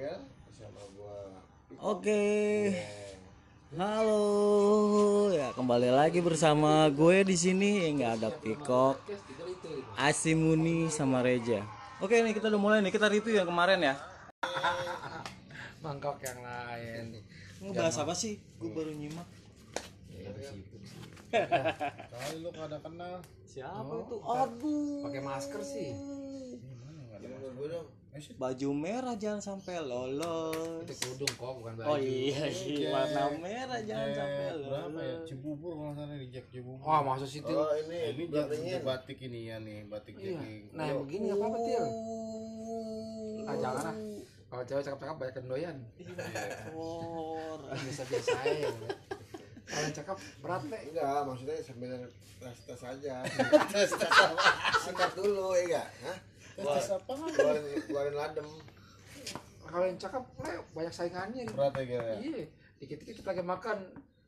Gel sama gua Oke. Halo. Ya, kembali lagi bersama gue di sini. Nggak ada Pikok, Asimuni sama Reja. Oke nih kita udah mulai nih. Kita review yang kemarin ya. Mangkok yang lain. Ngebahas apa sih? Gue baru nyimak. kali lu kada kenal Siapa itu? Aduh. Pakai masker sih. gua dong Baju merah jangan sampai lolos. Itu kerudung kok, bukan baju. Oh iya, iya. warna merah jangan sampai Eh, berapa ya lolos. Cibubur kalau salah di Jack Cibubur Wah, masa sih Til? oh ini ini jatuhnya batik ini ya nih batik Iya. jadi Nah, yang begini nggak apa-apa Til. Ah, jangan ah. Kalau cewek cakep-cakep banyak doyan. Kor. Biasa-biasa aja. Kalau yang cakep berat nih. enggak maksudnya sambil tes tes aja tes tes apa dulu ya enggak Hah? Tes apa keluarin keluarin ladem Kalau yang cakep nih banyak saingannya. berat ya Gel, ya Iya. Dikit-dikit kita lagi makan.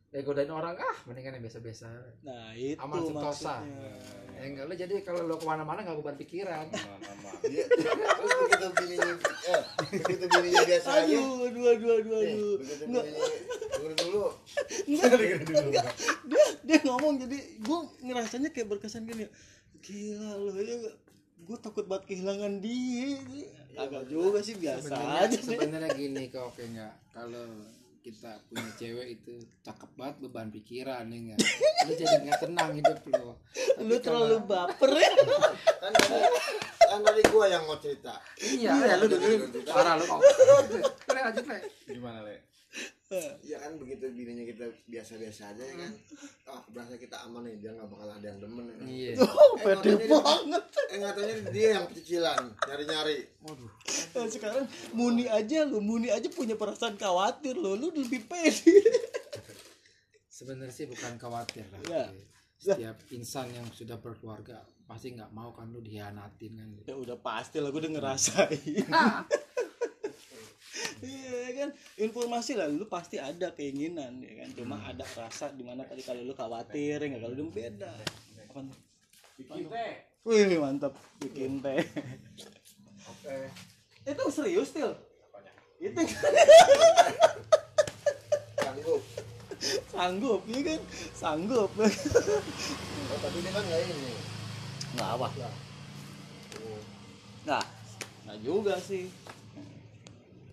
Ya godain orang ah, mendingan yang biasa-biasa. Nah, itu Aman sentosa. maksudnya. Ya enggak lo jadi kalau lo ke mana-mana nggak beban pikiran. nama iya terus begitu bininya eh begitu bininya biasa aja Aduh, aduh, aduh, aduh, aduh. begitu bininya dulu Enggak, dia dia ngomong jadi gue ngerasanya kayak berkesan gini gila lo ya gue takut banget kehilangan dia agak juga sih biasa sebenarnya aja sebenarnya gini kok oke enggak kalau kita punya cewek itu cakep banget beban pikiran ya enggak lu jadi nggak tenang hidup lo Tapi lu terlalu baper ya. Kan tadi kan tadi gua yang mau cerita. Iya ya lu dengerin. parah lu kok. Le lanjut le gimana le ya kan begitu bininya kita biasa-biasa aja ya kan. Ah berasa kita aman nih dia nggak bakal ada yang demen ya kan? iya. Oh, Eh, pede taunya dia- banget. eh nggak taunya dia yang cicilan nyari-nyari. Waduh. Nah, sekarang Muni aja lu Muni aja punya perasaan khawatir lo lu lebih pede. Sebenarnya sih bukan khawatir lah. Ya. setiap insan yang sudah berkeluarga pasti nggak mau kan lu dihianatin kan. Ya udah pasti lah gue udah ngerasain informasi lah lu pasti ada keinginan ya kan? Cuma ada rasa di mana tadi kalau lu khawatir ya nggak kalau lu beda. Apa bikin teh. Wih mantap. Bikin teh. Oke. Itu serius til? Itu sanggup. Sanggup ya kan? Sanggup. Oh, tapi dia kan nggak ini. Nggak apa. Nggak. Nggak juga sih